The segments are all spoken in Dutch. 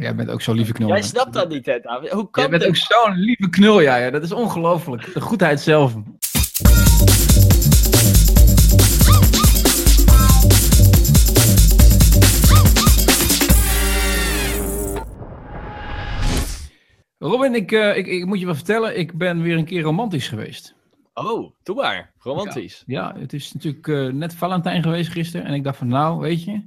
Jij bent ook zo'n lieve knul. Jij snapt dat niet, hè, David? Hoe kan Jij bent dit? ook zo'n lieve knul, ja, ja. Dat is ongelooflijk. De goedheid zelf. Robin, ik, eh, ik, ik moet je wat vertellen. Ik ben weer een keer romantisch geweest. Oh, doe maar. Romantisch. Ja, het is natuurlijk eh, net Valentijn geweest gisteren. En ik dacht van, nou, weet je,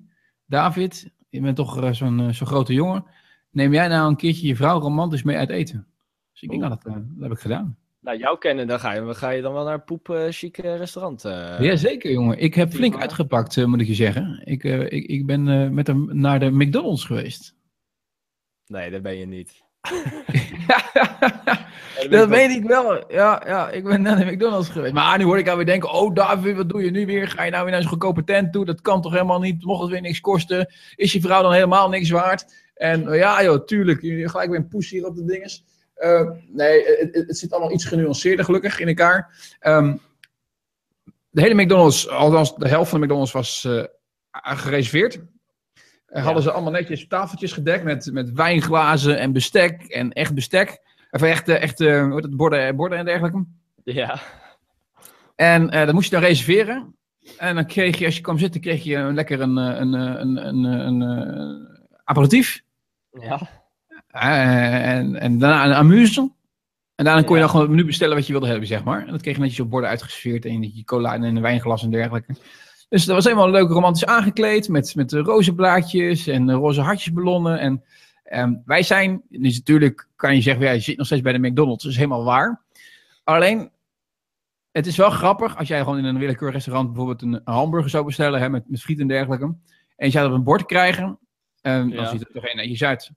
David, je bent toch eh, zo'n zo'n grote jongen. Neem jij nou een keertje je vrouw romantisch mee uit eten? Dus ik denk, nou, dat, eh, dat heb ik gedaan. Nou, jou kennen, dan ga je, ga je dan wel naar een poep chic eh, restaurant. eh. Jazeker, jongen. Ik heb flink uitgepakt, moet ik je zeggen. Ik, ik, ik ben met hem naar de McDonald's geweest. Nee, dat ben je niet. dat weet ik wel. Ja, ja, ik ben naar de McDonald's geweest. Maar nu hoor ik alweer denken, oh David, wat doe je nu weer? Ga je nou weer naar zo'n goedkope tent toe? Dat kan toch helemaal niet? Mocht het weer niks kosten? Is je vrouw dan helemaal niks waard? En eh, ja joh, tuurlijk. Gelijk weer een poes hier op de dinges. Eh, nee, het, het- het zit allemaal iets genuanceerder gelukkig in elkaar. Ehm, de hele McDonald's, althans de helft van de McDonald's was eh, gereserveerd. Eh, Ja. Hadden ze allemaal netjes tafeltjes gedekt met, met wijnglazen en bestek en echt bestek. Of echt, eh, echt eh, heet het, borden, borden en dergelijke. Ja. En eh dat moest je dan reserveren. En dan kreeg je, als je kwam zitten, kreeg je lekker een, eh, een, eh, een, een, een, een, eh, aperitief. Ja. Eh, en, en daarna een amuse. En daarna kon je Ja. dan gewoon het menu bestellen wat je wilde hebben, zeg maar. En dat kreeg je netjes op borden uitgeserveerd. En je cola en een wijnglas en dergelijke. Dus dat was helemaal leuk romantisch aangekleed. Met, met eh, rozenblaadjes en roze hartjesballonnen. En ehm, wij zijn, dus natuurlijk kan je zeggen, ja, je zit nog steeds bij de McDonald's. Dat is helemaal waar. Alleen, het is wel grappig als jij gewoon in een willekeurig restaurant bijvoorbeeld een hamburger zou bestellen. Hè, met, met friet en dergelijke. En je zou dat op een bord krijgen. En dan Ja. ziet het er toch een netjes uit.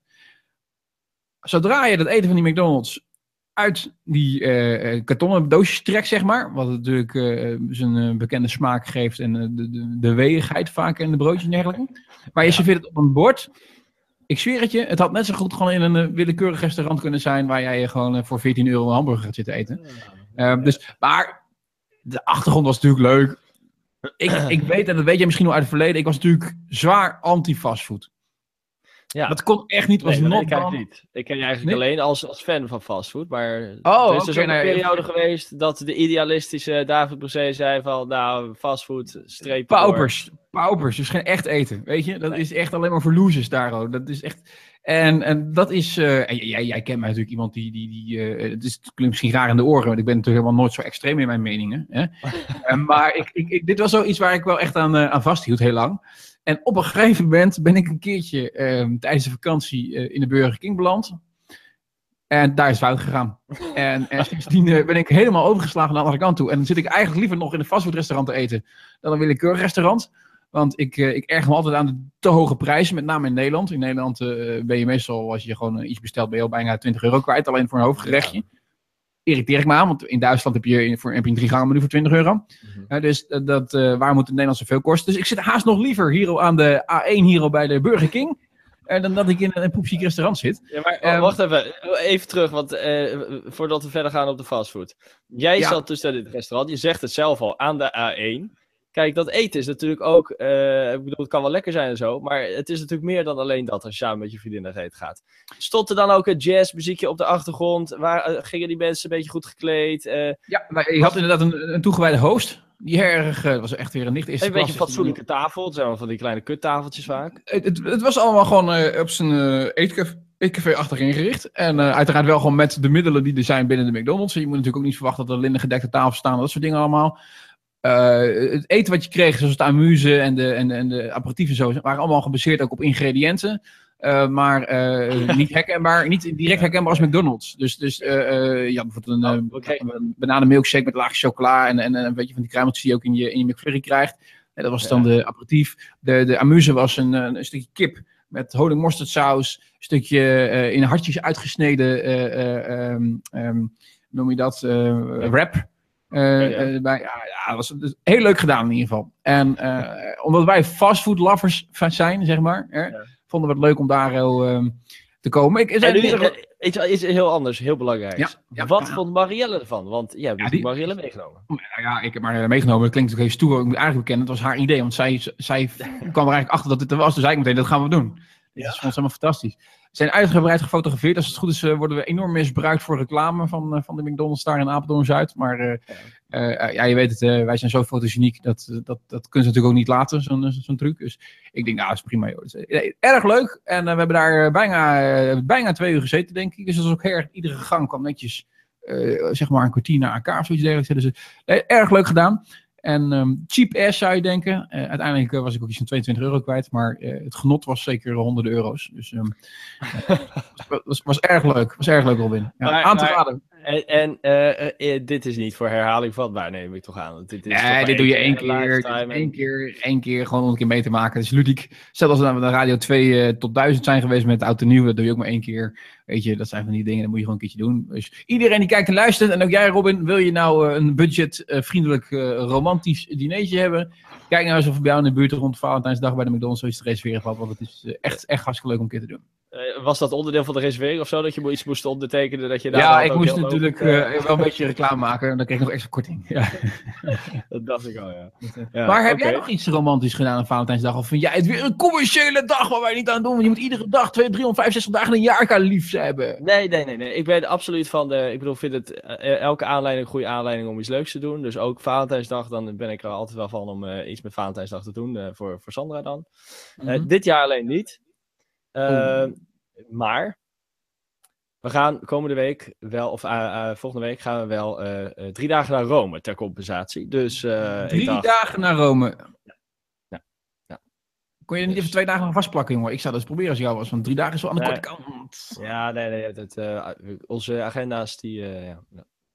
Zodra je dat eten van die McDonald's uit die eh, kartonnen doosjes trekt, zeg maar. Wat natuurlijk eh, zijn bekende smaak geeft en de, de, de weegheid vaak in de broodjes en dergelijke. Maar je Ja. serveert het op een bord. Ik zweer het je, het had net zo goed gewoon in een willekeurig restaurant kunnen zijn waar jij gewoon eh, voor 14 euro een hamburger gaat zitten eten. Dus, maar de achtergrond was natuurlijk leuk. Ik, ik weet, en dat weet jij misschien nog uit het verleden, ik was natuurlijk zwaar anti-fastfood. Ja. Dat kon echt niet, was Nee, not ik niet. Ik ken je eigenlijk Nee? alleen als, als fan van fastfood. Maar Oh, er is dus ook een nee, periode geweest dat de idealistische David Brosé zei van... Nou, fastfood, streep door. Paupers. Paupers. Dus geen echt eten. Weet je? Dat is echt alleen maar voor losers daar. ook. Dat is echt. En, en dat is. eh, en jij, jij kent mij natuurlijk iemand die. die, die eh, het, is, het klinkt misschien raar in de oren, want ik ben natuurlijk helemaal nooit zo extreem in mijn meningen. Hè? Eh, maar ik, ik, ik- dit was zoiets waar ik wel echt aan, aan vasthield, heel lang. En op een gegeven moment ben ik een keertje eh, tijdens de vakantie eh, in de Burger King beland. En daar is het fout gegaan. En, en sindsdien eh, ben ik helemaal overgeslagen naar de andere kant toe. En dan zit ik eigenlijk liever nog in een fastfoodrestaurant te eten dan een willekeurig restaurant. Want ik, eh, ik erger me altijd aan de te hoge prijzen, met name in Nederland. In Nederland ben je meestal, als je gewoon iets bestelt, ben je al bijna 20 euro kwijt. Alleen voor een hoofdgerechtje. Irriteer ik me aan, want in Duitsland heb je, voor, heb je een drie gangen menu voor 20 euro. Mhm. Dus eh, dat, eh, waar moet het Nederland zoveel kosten? Dus ik zit haast nog liever hier aan de A1 hier bij de Burger King. eh, dan dat ik in een poepziek restaurant zit. Ja, maar Ehm, wacht even. Even terug, want voordat we verder gaan op de fastfood. Jij Ja. zat dus in dit restaurant. Je zegt het zelf al, aan de A1. Kijk, dat eten is natuurlijk ook... eh, ik bedoel, het kan wel lekker zijn en zo. Maar het is natuurlijk meer dan alleen dat als je samen met je vriendin naar eten gaat. Stond er dan ook een jazzmuziekje op de achtergrond? Waar, eh, gingen die mensen een beetje goed gekleed? eh, Ja, maar je had inderdaad een, een toegewijde host. Die erg, was echt weer een nicht een beetje een fatsoenlijke tafel. Het zijn wel van die kleine kuttafeltjes vaak. Het, het, het was allemaal gewoon op zijn eetcafé, eetcafé achterin gericht. En uiteraard wel gewoon met de middelen die er zijn binnen de McDonald's. Je moet natuurlijk ook niet verwachten dat er linnen gedekte tafels staan. Dat soort dingen allemaal. Eh, het eten wat je kreeg, zoals het amuse en de, en, en de aperitieven zo, waren allemaal gebaseerd ook op ingrediënten. Eh, maar eh, niet, herkenbaar, niet direct herkenbaar als McDonald's. Dus, dus ja, bijvoorbeeld een, Oh, oké. een bananenmilkshake met laagje chocola en, en, en een beetje van die kruimeltjes die je ook in je, in je McFlurry krijgt. En dat was dan de aperitief. De, de amuse was een, een stukje kip met honing mosterdsaus, een stukje in hartjes uitgesneden, eh, eh, ehm, ehm, noem je dat, wrap. Eh, ja. eh, bij, ja, dat was dus heel leuk gedaan in ieder geval. En eh, omdat wij fastfood lovers zijn, zeg maar, hè, vonden we het leuk om daar heel, te komen. Ik, En nu, eh, iets, iets heel anders, heel ja, Wat vond Marielle ervan? Want jij hebt die- Marielle meegenomen. Ja, ik heb eh, meegenomen. Dat klinkt natuurlijk heel stoer. Ik moet eigenlijk bekennen, het was haar idee. Want zij, zij kwam er eigenlijk achter dat dit er was. Dus zei ik meteen, dat gaan we doen. Ja. is voor ons helemaal fantastisch. zijn uitgebreid gefotografeerd. Als het goed is, eh, worden we enorm misbruikt voor reclame van, eh, van de McDonald's daar in Apeldoorn-Zuid. Maar eh, ja, je weet het, wij zijn zo fotogeniek, dat, dat, dat kunnen ze natuurlijk ook niet laten, zo'n zo'n truc. Dus ik denk, nou, dat is prima. Joh. Erg leuk. En we hebben daar bijna, bijna twee uur gezeten, denk ik. Dus dat was ook erg, iedere gang kwam netjes, zeg maar, een kwartier na elkaar of zoiets dergelijks. Dus erg leuk gedaan. En ehm, cheap ass zou je denken. Eh, uiteindelijk eh, was ik ook iets van 22 euro kwijt. Maar eh, het genot was zeker honderden euro's. Dus ehm was, was, was erg leuk. Was erg leuk, Robin. Ja, Maar- aan te raden. En, en eh, eh, dit is niet voor herhaling vatbaar, neem ik toch aan. Dit is Nee, dit doe je één keer. en- één keer, één keer gewoon om een keer mee te maken. Het is ludiek. Stel als we naar de Radio 2 eh, tot 1000 zijn geweest met oud en nieuw. Dat doe je ook maar één keer. Weet je, dat zijn van die dingen. Dat moet je gewoon een keertje doen. Dus iedereen die kijkt en luistert. En ook jij Robin. Wil je nou eh, een budgetvriendelijk eh, romantisch dinertje hebben? Kijk nou eens of bij jou in de buurt rond Valentijnsdag bij de McDonald's zoiets te reserveren valt. Want het is eh, echt, echt hartstikke leuk om een keer te doen. Eh, was dat onderdeel van de reservering of zo? Dat je iets moest ondertekenen? Dat je daar Ja, ik moest natuurlijk eh, wel een beetje reclame maken. En dan kreeg ik nog extra korting. Ja. Dat dacht ik al, ja. Ja, maar heb jij nog iets romantisch gedaan aan Valentijnsdag? Of vind jij het weer een commerciële dag waar wij niet aan doen? Want je moet iedere dag 2, 365 dagen een jaar elkaar lief hebben. Nee, nee, nee, nee. Ik ben absoluut van de. Ik bedoel, vind het eh, elke aanleiding een goede aanleiding om iets leuks te doen. Dus ook Valentijnsdag, dan ben ik er altijd wel van om eh, iets met Valentijnsdag te doen. eh, voor, voor Sandra dan. Eh, Mhm. dit jaar alleen niet. Eh, Oeh. Maar we gaan komende week wel, of eh, eh, volgende week gaan we wel eh, drie dagen naar Rome ter compensatie. Dus Drie dagen naar Rome. Ja. Ja. Kon je er niet Dus- even twee dagen vastplakken, jongen? Ik zou dat eens proberen als jou was. Want drie dagen is wel aan de Nee. korte kant. Ja, nee, nee. Dat, onze agenda's die. ja,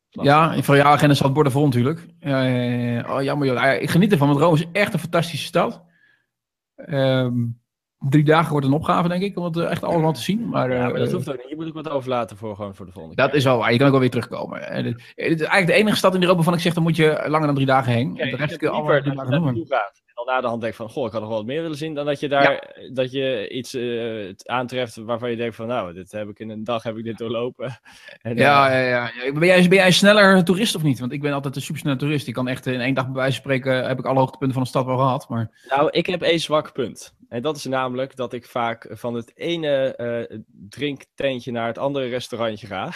ja. Voor jouw agenda staat borden vol natuurlijk. Oh, jammer joh. Ik geniet ervan, want Rome is echt een fantastische stad. Ehm, drie dagen wordt een opgave, denk ik, om het eh, echt allemaal te zien. Maar, Ja, maar dat eh, hoeft ook niet. Je moet ook wat overlaten voor, gewoon voor de volgende Dat keer. is wel waar. Je kan ook wel weer terugkomen. En dit, dit is eigenlijk de enige stad in Europa waarvan ik zeg, dan moet je langer dan drie dagen heen. Kijk, de ik rest kun je allemaal drie dat dagen je doen. naartoe gaat En dan na de hand denk van, goh, ik had nog wel wat meer willen zien. Dan dat je daar dat je iets eh, aantreft waarvan je denkt van, nou, dit heb ik in een dag heb ik dit doorlopen. En, Ja, eh, ja, ja. ja. Ben, jij, ben jij een sneller toerist of niet? Want ik ben altijd een supersnelle toerist. Ik kan echt in één dag bij wijze van spreken, heb ik alle hoogtepunten van de stad wel gehad. Maar Nou, ik heb één zwak punt. En dat is namelijk dat ik vaak van het ene eh drinktentje naar het andere restaurantje ga.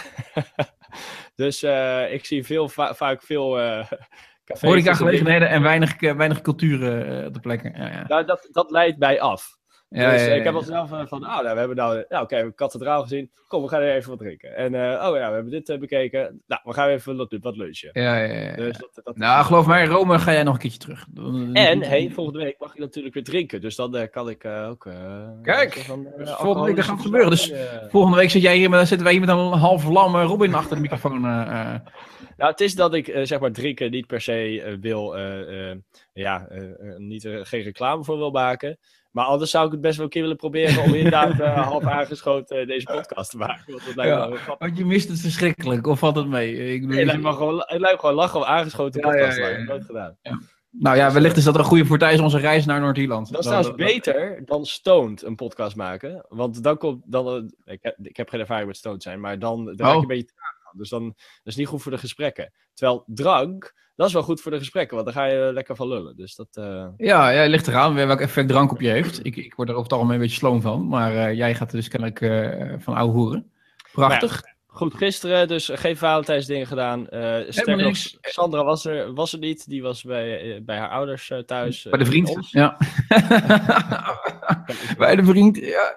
dus eh, ik zie veel, va- vaak veel cafés. horeca en dingen. gelegenheden en weinig, weinig cultuur op de plekken. Ja, ja. Nou, dat, dat leidt mij af. Ja, dus ja, eh, ja, ik heb al zelf eh, van, ah, nou, we hebben nou, nou oké, we hebben kathedraal gezien. Kom, we gaan er even wat drinken. En, eh, oh ja, we hebben dit eh, bekeken. Nou, we gaan even wat, wat lunchen. Ja, ja, ja. Dus dat, dat Nou, geloof mij, Rome ga jij nog een keertje terug. Dan- En, hey, volgende week mag ik natuurlijk weer drinken. Dus dan eh, kan ik eh, ook... eh, Kijk, van, eh, dus volgende week gaat alcoholische gebeuren. Dus eh, Volgende week zit jij hier, met, zitten wij hier met een half lam eh, Robin achter de microfoon. Nou, het is dat ik eh, zeg maar drinken niet per se eh, wil, eh, ja, niet, geen reclame voor wil maken. Maar anders zou ik het best wel een keer willen proberen om inderdaad half aangeschoten deze podcast te maken. Want dat lijkt me Ja. wel grappig. Want je mist het verschrikkelijk, of valt het mee? Ik Nee, het lijkt me gewoon, het lijkt me gewoon lachen om aangeschoten Ja, podcast. ja, nooit gedaan. Nou ja, wellicht is dat een goede voor tijdens onze reis naar Noord-Ierland. Dat is trouwens beter dan Stoned een podcast maken. Want dan komt, dan, ik, heb, ik heb geen ervaring met Stoned zijn, maar dan, dan raak je Oh. een beetje. Dus dan dat is niet goed voor de gesprekken. Terwijl drank, dat is wel goed voor de gesprekken, want dan ga je lekker van lullen. Dus dat, eh, Ja, ja, ligt eraan welk effect drank op je heeft. Ik, ik word er over het algemeen een beetje sloom van. Maar eh, jij gaat er dus kennelijk eh, van ouwe hoeren. Prachtig. Goed, gisteren dus geen Valentijnsdingen gedaan. Eh sterker nog, niks. Sandra was er, was er niet. Die was bij, eh, bij haar ouders eh, thuis. Bij de vriend. ons. Ja. Bij de vriend, ja.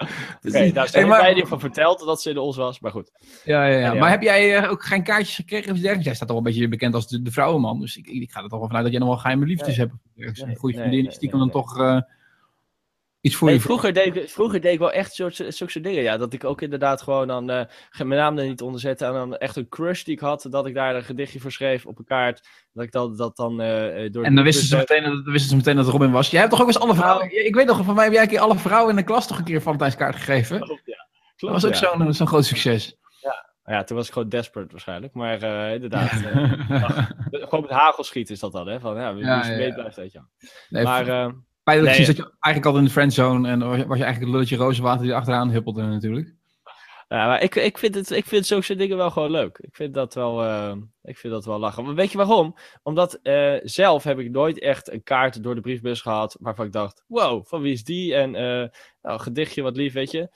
Oké, daar is Hey, maar- van verteld dat ze in ons was, maar goed. Ja, ja, ja. Ja. Maar heb jij ook geen kaartjes gekregen? Of iets dergelijks? Jij staat toch wel een beetje bekend als de, de vrouwenman. Dus ik, ik ga er toch wel vanuit dat jij nog wel geheime liefdes Nee. hebt. Een goede nee, vriendin nee, stiekem nee, dan toch eh, iets voor Nee, je vroeger, deed ik, vroeger deed ik wel echt soort, zulke soort dingen. Ja, dat ik ook inderdaad gewoon dan eh, ge- mijn naam er niet onder zette. En dan echt een crush die ik had, dat ik daar een gedichtje voor schreef op een kaart. Dat ik dat, dat dan eh, eh, door En dan wisten, ze meteen, dat- dan wisten ze meteen dat het Robin was. Jij hebt toch ook eens alle vrouwen... Ik weet nog, van mij heb jij een keer alle vrouwen in de klas toch een keer een Valentijnskaart gegeven? Klopt, ja. Dat was ook ja. zo'n zo'n groot succes. Ja, toen was ik gewoon desperate waarschijnlijk. Maar eh, inderdaad, eh, gewoon met hagelschiet is dat dan, hè? Van, ja, wie Ja, wie ja, weet ja. blijft, weet je. Nee, Maar nee, precies dat je eigenlijk altijd in de friendzone en was je, was je eigenlijk het lulletje rozenwater die achteraan huppelde natuurlijk. Ja, maar ik, ik, vind het, ik vind zulke dingen wel gewoon leuk. Ik vind dat wel, eh, ik vind dat wel lachen. Maar weet je waarom? Omdat eh, zelf heb ik nooit echt een kaart door de briefbus gehad waarvan ik dacht, wow, van wie is die? En eh, nou, een gedichtje, wat lief, weet je.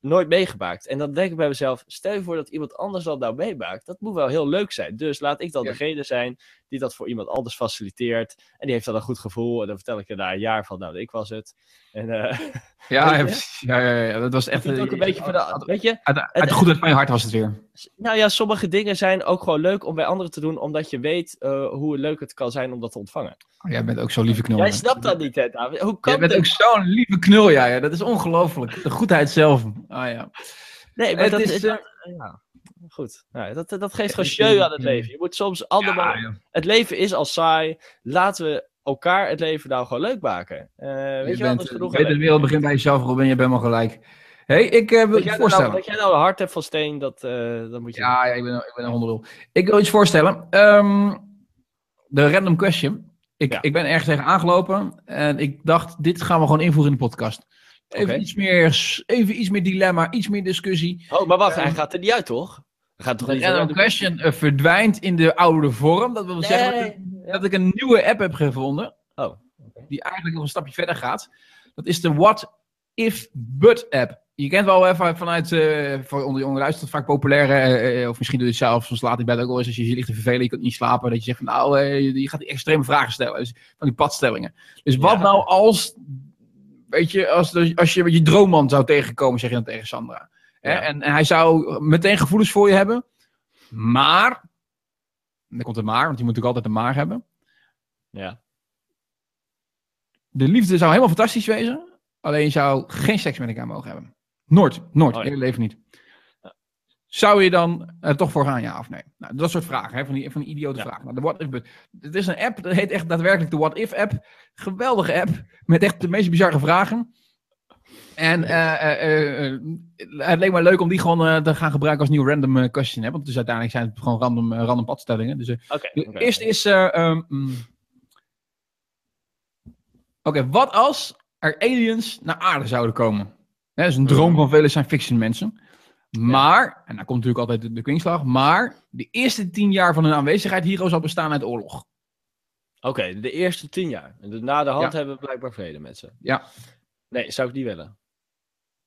nooit meegemaakt. En dan denk ik bij mezelf, stel je voor dat iemand anders dat nou meemaakt. Dat moet wel heel leuk zijn. Dus laat ik dan Ja. degene zijn die dat voor iemand anders faciliteert. En die heeft dan een goed gevoel. En dan vertel ik er na een jaar van, nou, ik was het. En eh Ja, ja, je? ja, ja, dat was echt... het ook een beetje uit, de... Weet je, uit, uit de goedheid van je hart was het weer. nou ja, sommige dingen zijn ook gewoon leuk om bij anderen te doen. Omdat je weet eh, hoe leuk het kan zijn om dat te ontvangen. Oh, jij bent ook zo'n lieve knul. Jij snapt dat niet, hè, David? Hoe kan Jij bent dit? ook zo'n lieve knul, ja, ja. Dat is ongelooflijk. De goedheid zelf. Ah ja. Nee, maar Het dat is, is... eh, ja, goed. Ja, dat, dat geeft gewoon jeu aan het eh, leven. Je moet soms allemaal... Ja, joh. Het leven is al saai. Laten we elkaar het leven nou gewoon leuk maken. Eh, weet je, wel, bent, genoeg weet, de wereld begint bij jezelf, Robin. Je bent maar gelijk. hey, ik eh, wil je jij, nou, voorstellen. dat jij nou een hart hebt van steen, dat, eh, dat moet je Ja, ja, ik ben, ik ben een honderdrol. Ik wil iets voorstellen. Ehm, de random question. Ik, Ja. ik ben ergens tegen aangelopen en ik dacht, dit gaan we gewoon invoeren in de podcast. Even, iets, meer, even iets meer dilemma, iets meer discussie. Oh, maar wacht, Ehm, hij gaat er niet uit, toch? Gaat toch De niet random question eh, verdwijnt in de oude vorm. Dat wil zeggen dat ik, Nee. dat ik een nieuwe app heb gevonden. Oh, die eigenlijk nog een stapje verder gaat. Dat is de What If But app. Je kent wel even vanuit, eh voor onder is dat vaak populair, eh, of misschien doe je het zelf, soms laat ik bed ook wel eens als je je ligt te vervelen, je kunt niet slapen, dat je zegt van nou, eh, je, je gaat die extreme vragen stellen, dus van die padstellingen. Dus wat Ja. nou als, weet je, als, de- als je je droomman zou tegenkomen, zeg je dan tegen Sandra. Ja. En, en hij zou meteen gevoelens voor je hebben, maar, dan komt het maar, want je moet natuurlijk altijd een maar hebben. ja. De liefde zou helemaal fantastisch wezen. Alleen je zou geen seks met elkaar mogen hebben. Nooit, nooit, Oh in je leven niet. Zou je dan er toch voor gaan, ja of nee? Nou, dat soort vragen, hè, van, die, van die idiote Ja. vragen. Nou, de What If But. Het is een app, dat heet echt daadwerkelijk de What If app. Geweldige app, met echt de meest bizarre vragen. En eh, eh, eh, het leek me leuk om die gewoon te gaan gebruiken als nieuw random question. Hè? Want dus uiteindelijk zijn het gewoon random, random padstellingen. Dus de oké. eerste is. eh, ehm, mm. Oké, wat als er aliens naar aarde zouden komen? Dat is een droom Mhm. van vele science fiction mensen. Maar, en daar komt natuurlijk altijd de, de kwinkslag, maar de eerste tien jaar van hun aanwezigheid hier zal bestaan uit oorlog. Oké, de eerste tien jaar. Na de hand Ja. hebben we blijkbaar vrede met ze. Ja. Nee, zou ik niet willen.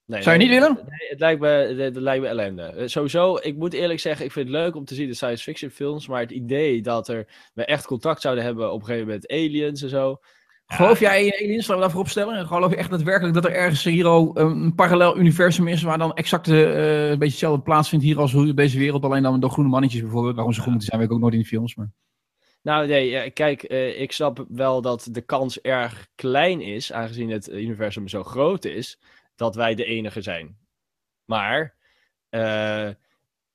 Nee, Zou je niet willen? Nee, het lijkt me, het, het lijkt me ellende. Eh, sowieso, ik moet eerlijk zeggen, ik vind het leuk om te zien de science fiction films, maar het idee dat er, we echt contact zouden hebben op een gegeven moment met aliens en zo. Geloof jij in aliens? Laten we daarvoor opstellen. Geloof je echt daadwerkelijk dat er ergens hier al een parallel universum is waar dan exact eh, een beetje hetzelfde plaatsvindt hier als hoe deze wereld, alleen dan door groene mannetjes bijvoorbeeld. Waarom ze groen moeten zijn, weet ik ook nooit in de films. Maar... Nou, nee, kijk, eh, ik snap wel dat de kans erg klein is, aangezien het universum zo groot is, dat wij de enige zijn. Maar eh,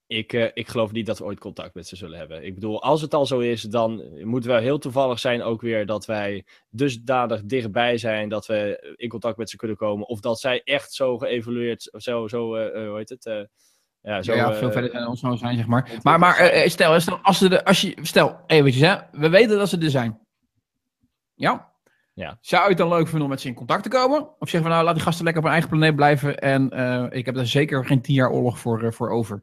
ik, eh, ik geloof niet dat we ooit contact met ze zullen hebben. Ik bedoel, als het al zo is, dan moet wel heel toevallig zijn ook weer dat wij dusdanig dichtbij zijn dat we in contact met ze kunnen komen. Of dat zij echt zo geëvolueerd, zo, zo eh, hoe heet het? ja, zo, ja, veel verder dan ons zou zijn, zeg maar. Maar, maar stel, stel, als ze de, als je, stel, eventjes hè, we weten dat ze er zijn. Ja? Ja. Zou je het dan leuk vinden om met ze in contact te komen? Of zeggen we nou, laat die gasten lekker op hun eigen planeet blijven en eh, ik heb daar zeker geen tien jaar oorlog voor, eh, voor over.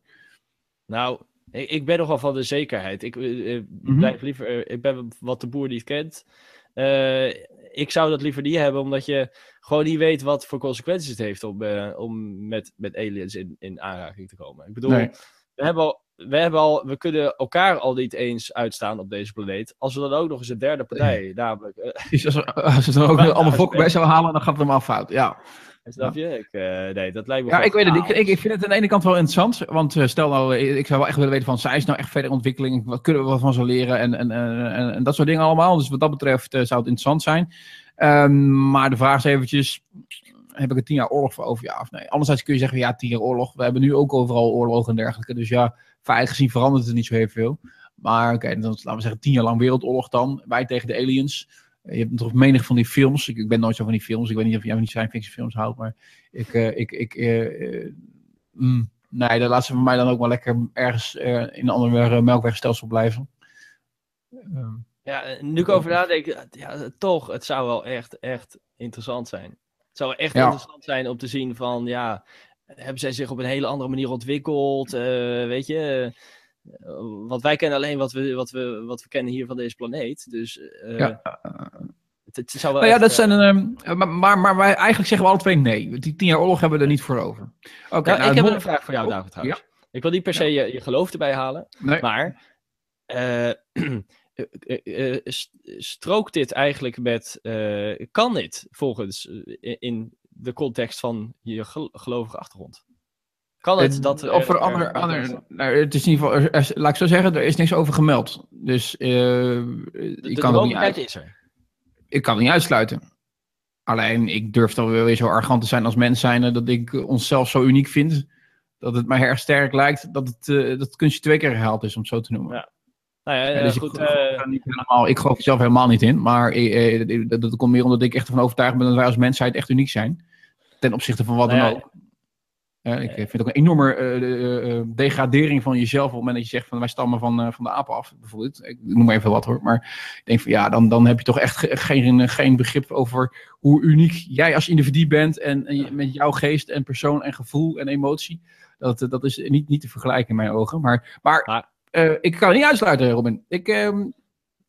Nou, ik, ben nogal van de zekerheid. Ik, eh, Mhm. blijf liever, ik ben wat de boer niet kent. Ik zou dat liever niet hebben, omdat je gewoon niet weet wat voor consequenties het heeft om, om met, met aliens in, in aanraking te komen. Ik bedoel, Nee. we, hebben al, we, hebben al, we kunnen elkaar al niet eens uitstaan op deze planeet. Als we dan ook nog eens een derde partij, namelijk. eh, als, als ze er ook allemaal volk bij zouden halen, dan gaat het helemaal fout. Ja. snap je? Ik, eh, nee, dat lijkt me Ja, ik weet het. Ik, ik, ik vind het aan de ene kant wel interessant. Want eh, stel nou, ik zou wel echt willen weten van, zij is nou echt verder ontwikkeling? Wat kunnen we wat van ze leren? En, en, en, dat soort dingen allemaal. Dus wat dat betreft zou het interessant zijn. Ehm, maar de vraag is eventjes, heb ik er tien jaar oorlog voor over? Ja of nee? Anderzijds kun je zeggen, ja, tien jaar oorlog. We hebben nu ook overal oorlogen en dergelijke. Dus ja, feitelijk gezien verandert het niet zo heel veel. Maar oké, dan laten we zeggen tien jaar lang wereldoorlog dan. Wij tegen de aliens. Eh, Je hebt toch menig van die films. Ik, ik ben nooit zo van die films. Ik weet niet of jij van die science fiction films houdt, maar ik, eh, ik, ik, eh, mm, nee, dan laat ze voor mij dan ook wel lekker ergens in een ander melkwegstelsel blijven. Ehm, Ja, nu ik over nadenk, ja, toch, het zou wel echt, echt interessant zijn. Het zou echt Ja. interessant zijn om te zien van, ja, hebben zij zich op een hele andere manier ontwikkeld? eh, weet je, eh, want wij kennen alleen wat we, wat, we, wat we kennen hier van deze planeet. Dus eh, Ja. Het, het zou wel Nou ja, echt, dat zijn een, maar, maar, maar wij eigenlijk zeggen we alle twee nee. Die tien jaar oorlog hebben we er niet voor over. Oké, Nou, nou, ik heb het een vraag voor jou, Oh, David, trouwens. Ik wil niet per se je, je geloof erbij halen, Nee. maar st- strookt dit eigenlijk met, kan dit volgens, in de context van je gel- gelovige achtergrond? Kan het dat... of er er- ander, er- ander, nou, het is in ieder geval, er- er- laat ik zo zeggen, er is niks over gemeld. Dus eh, de, ik, kan het niet uit, is er. ik kan het niet uitsluiten. Alleen, ik durf dan wel weer zo arrogant te zijn als mens zijnde, dat ik onszelf zo uniek vind, dat het mij erg sterk lijkt dat het, eh, dat het kunstje twee keer herhaald is, om het zo te noemen. Ja. Nou ja, Ja, eh, dus ik goed. geloof eh, niet helemaal, ik geloof er zelf helemaal niet in. Maar eh, dat, dat komt meer omdat ik echt ervan overtuigd ben dat wij als mensheid echt uniek zijn. Ten opzichte van wat Nou dan ook. Ik vind het ook een enorme degradering van jezelf op het moment dat je zegt van wij stammen van, van de apen af. Bijvoorbeeld. Ik noem maar even wat hoor. Maar ik denk van ja, dan, dan heb je toch echt ge- geen, geen begrip over hoe uniek jij als individu bent. En, en met jouw geest en persoon en gevoel en emotie. Dat, dat is niet, niet te vergelijken in mijn ogen. Maar, maar Maar- eh, ik kan het niet uitsluiten, Robin. Ik, ehm,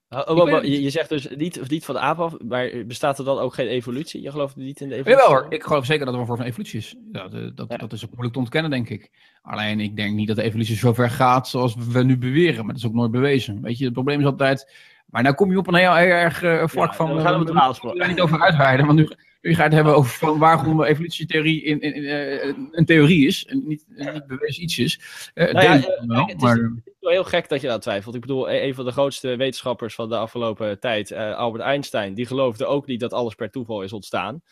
oh, oh, oh, het je, je zegt dus niet, of niet van de aap af, maar bestaat er dan ook geen evolutie? Je gelooft niet in de evolutie? Jawel hoor, ik geloof zeker dat er een vorm van evolutie is. Dat, dat, Ja. dat is ook moeilijk te ontkennen, denk ik. Alleen ik denk niet dat de evolutie zo ver gaat zoals we nu beweren. Maar dat is ook nooit bewezen. Weet je, het probleem is altijd... Maar nou kom je op een heel, heel erg eh, vlak Ja, van... we gaan eh, het we daar niet over uitweiden. Want nu, nu ga je het hebben over van waarom evolutietheorie in, in, in, eh, een theorie is. En niet, niet bewezen iets is. Eh Nou ja, eh, wel, het is- maar, Het is wel heel gek dat je dat twijfelt. Ik bedoel, e- een van de grootste wetenschappers van de afgelopen tijd, Albert Einstein, die geloofde ook niet dat alles per toeval is ontstaan.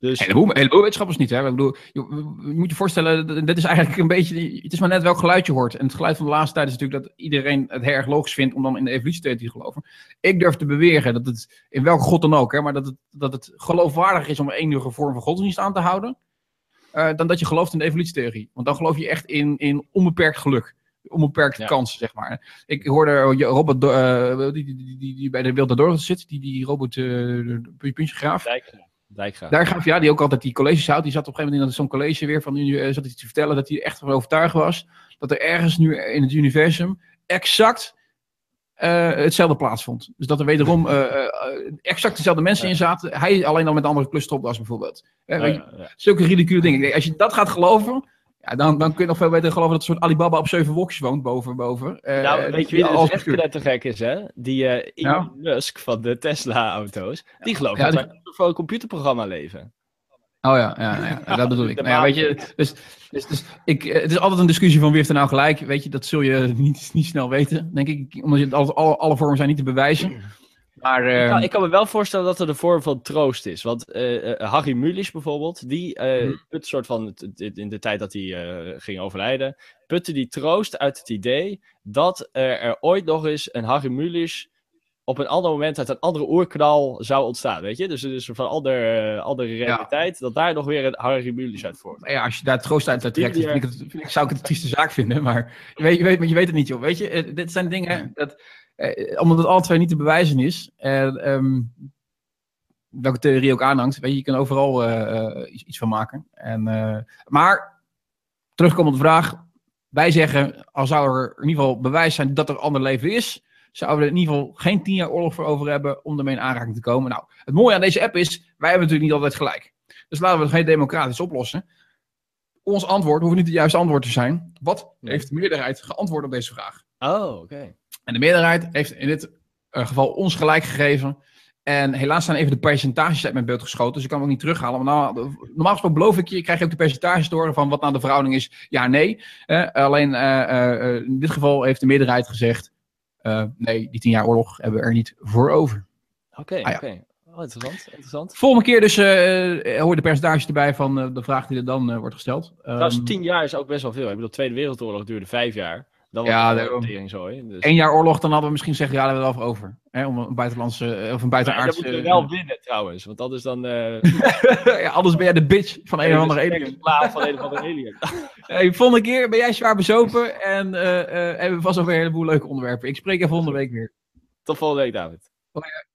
Dus heleboel, heleboel wetenschappers niet. Hè? Ik bedoel, je, je moet je voorstellen, dit is eigenlijk een beetje. Het is maar net welk geluid je hoort. En het geluid van de laatste tijd is natuurlijk dat iedereen het heel erg logisch vindt om dan in de evolutietheorie te geloven. Ik durf te beweren dat het, in welke god dan ook, hè, maar dat het, dat het geloofwaardig is om een enige vorm van godsdienst aan te houden. eh, dan dat je gelooft in de evolutietheorie. Want dan geloof je echt in, in onbeperkt geluk. Onbeperkte Ja. kansen, zeg maar. Ik hoorde Robert, eh, die, die, die, die, bij de Wilde Dorp zit, die, die Robert uh, Puntje Graaf. Dijkgraaf. Dijkgraaf. Daar gaf ja, die ook altijd die colleges houdt. Die zat op een gegeven moment in zo'n college weer van uh, zat hij te vertellen dat hij echt van overtuigd was dat er ergens nu in het universum exact uh, hetzelfde plaatsvond. Dus dat er wederom uh, uh, exact dezelfde mensen in zaten. Hij alleen al met een andere klustropdas bijvoorbeeld. Oh, ja, ja. Zulke ridicule dingen. Als je dat gaat geloven, ja, dan, dan kun je nog veel beter geloven dat er een soort Alibaba op zeven wolkjes woont boven. boven. Uh, nou, weet je wie er echt te gek is, hè? Die uh, Elon ja. Musk van de Tesla-auto's. Die gelooft ja, dat die... wij voor een computerprogramma leven. Oh ja, ja, ja, ja dat bedoel ik. nou ja, weet je, dus, dus, dus ik, het is altijd een discussie van wie heeft er nou gelijk. Weet je, dat zul je niet, niet snel weten, denk ik. Omdat je, alle, alle vormen zijn niet te bewijzen. Maar, uh, nou, ik kan me wel voorstellen dat er een vorm van troost is. Want uh, Harry Mulisch bijvoorbeeld, die uh, hmm. put soort van in de tijd dat hij ging overlijden, putte die troost uit het idee dat er, er ooit nog eens een Harry Mulisch op een ander moment uit een andere oerknal zou ontstaan, weet je? Dus het is van andere, andere realiteit, ja. dat daar nog weer een Harry Mulisch uit voort. Ja, als je daar troost uit trekt, vind ik het, vind ik, zou ik het een trieste zaak vinden, maar je weet, je weet, je weet het niet, joh. Weet je, dit zijn dingen dat eh, omdat het alle twee niet te bewijzen is. En, um, welke theorie ook aanhangt. Weet je, je kan overal uh, iets, iets, van maken. En, uh, maar, terugkomend op de vraag. Wij zeggen, al zou er in ieder geval bewijs zijn dat er ander leven is. Zouden we er in ieder geval geen tien jaar oorlog voor over hebben om ermee in aanraking te komen. Nou, het mooie aan deze app is, wij hebben natuurlijk niet altijd gelijk. Dus laten we het geen democratisch oplossen. Ons antwoord hoeft niet het juiste antwoord te zijn. Wat nee. heeft de meerderheid geantwoord op deze vraag? Oh, oké. Okay. En de meerderheid heeft in dit uh, geval ons gelijk gegeven. En helaas zijn even de percentages uit mijn beeld geschoten. Dus ik kan hem ook niet terughalen. Maar nou, normaal gesproken beloof ik je, krijg je ook de percentages door van wat nou de verhouding is. Ja, nee. Uh, alleen uh, in dit geval heeft de meerderheid gezegd. nee, die tien jaar oorlog hebben we er niet voor over. Oké, okay, ah, ja. oké. Okay. Oh, interessant, interessant. Volgende keer dus uh, hoor je de percentage erbij van uh, de vraag die er dan uh, wordt gesteld. Trouwens, um, tien jaar is ook best wel veel. Ik bedoel, de Tweede Wereldoorlog duurde vijf jaar. Dan ja, zo. Dus. Eén jaar oorlog, dan hadden we misschien zeggen, ja, daar hebben we wel over. Hè, om een buitenlandse, of een buitenaardse... Ja, dan moeten we wel winnen trouwens, want anders dan... Uh... ja, anders ben jij de bitch van een of andere alien. van een of andere alien. hey, volgende keer ben jij zwaar bezopen en uh, hebben we vast over een heleboel leuke onderwerpen. Ik spreek je volgende week weer. Tot volgende week, David. Oh, ja.